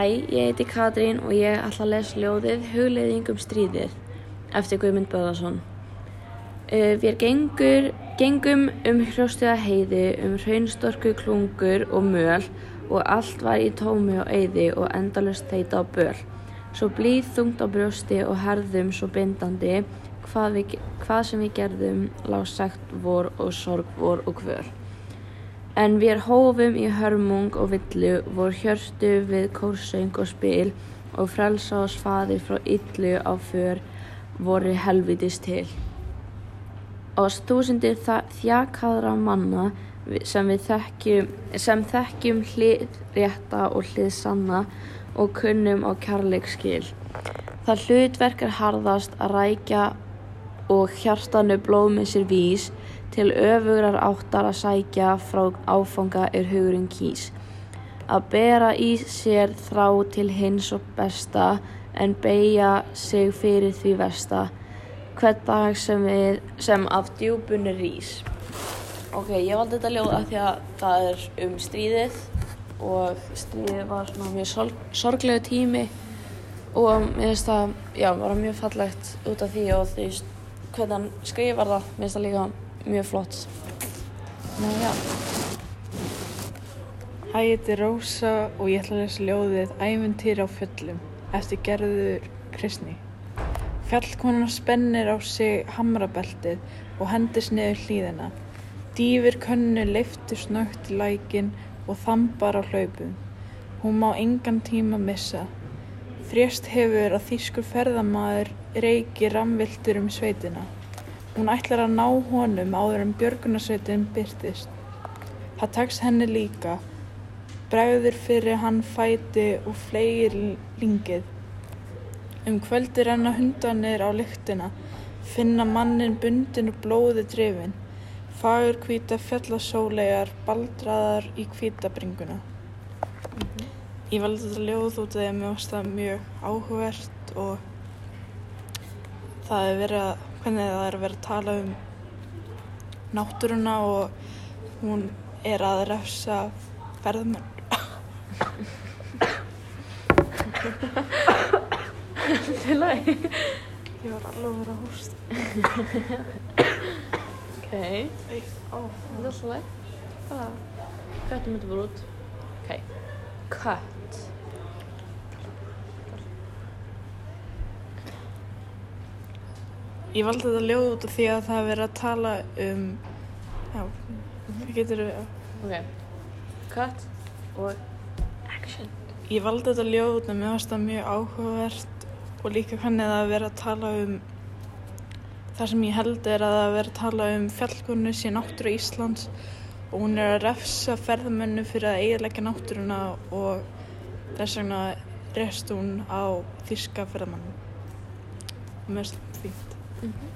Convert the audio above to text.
Hæ, ég heiti Katrín og ég ætla að lesa ljóðið Hugleiðing um stríðið eftir Guðmund Böðarsson. Við gengur, gengum um hrjóstiða heiði, um hraunstorku klungur og möl og allt var í tómi og eyði og endalust þeita á böl. Svo blíð þungt á brjósti og herðum svo bindandi hvað, við, hvað sem við gerðum lág sagt vor og sorg vor og kvöl. En við hófum í hörmung og villu, vor hjörstu við kórsöng og spil og frelsa oss fadir frá illu á för voru helvitis til. Ás þúsindir þjakaðra manna sem þekkjum, sem þekkjum hlið rétta og hlið sanna og kunnum á kærleikskil. Það hlutverk er harðast að rækja og hjartanu blóð með sér vís til öfugrar áttar að sækja frá áfanga er hugurinn kýs. Að bera í sér þrá til hins og besta en beigja sig fyrir því versta hvern dag sem, við, sem af djúbunni rís. Ok, ég valdi þetta ljóða því að það er um stríðið og stríðið var svona mjög sorg, sorglegu tími og mér finnst það, já, var mjög fallegt út af því og því hvernig hann skrifar það, mér finnst það líka mjög flott. Ná, já. Hæ, ég heiti Rósa og ég ætla að lesa ljóðið Æventýr á fjöllum eftir gerður Kristni. Fjallkonan spennir á sig hamrabeltið og hendis niður hlýðina. Dýfir könnu leiftur snögt í lækin og þambar á hlaupum. Hún má engan tíma missa. Frést hefur að þýskur ferðamaður reiki ramviltur um sveitina. Hún ætlar að ná honum áður en björgunarsveitin byrtist. Það taks henni líka. Bregður fyrir hann fæti og flegir lingið. Um kvöldi renna hundanir á lyktina, finna mannin bundin og blóði drifin. Fagur hvita fjallasólegar baldraðar í hvítabringuna. Ég valdi þetta ljóð út af því að mér varst það mjög áhugavert og það er verið að, hvernig það er að vera að tala um náttúruna og hún er að refsa ferðmenn. Til lagi. Ég var alveg að vera að hósta. Ok. Þetta er svo leið. Bara, köttum þetta bara út. Ok. Kött. Ég valdi þetta ljóð út af því að það er verið að tala um, já, getur við, Ok. Kött og action. ég valdi þetta ljóð út af mér varst það mjög áhugavert og líka hvernig það er verið að tala um, það sem ég held er að það er verið að tala um fjallkonu sé náttúru Íslands og hún er að refsa ferðamennu fyrir að eiginleika náttúruna og þess vegna rest hún á þíska ferðamennu. Og mér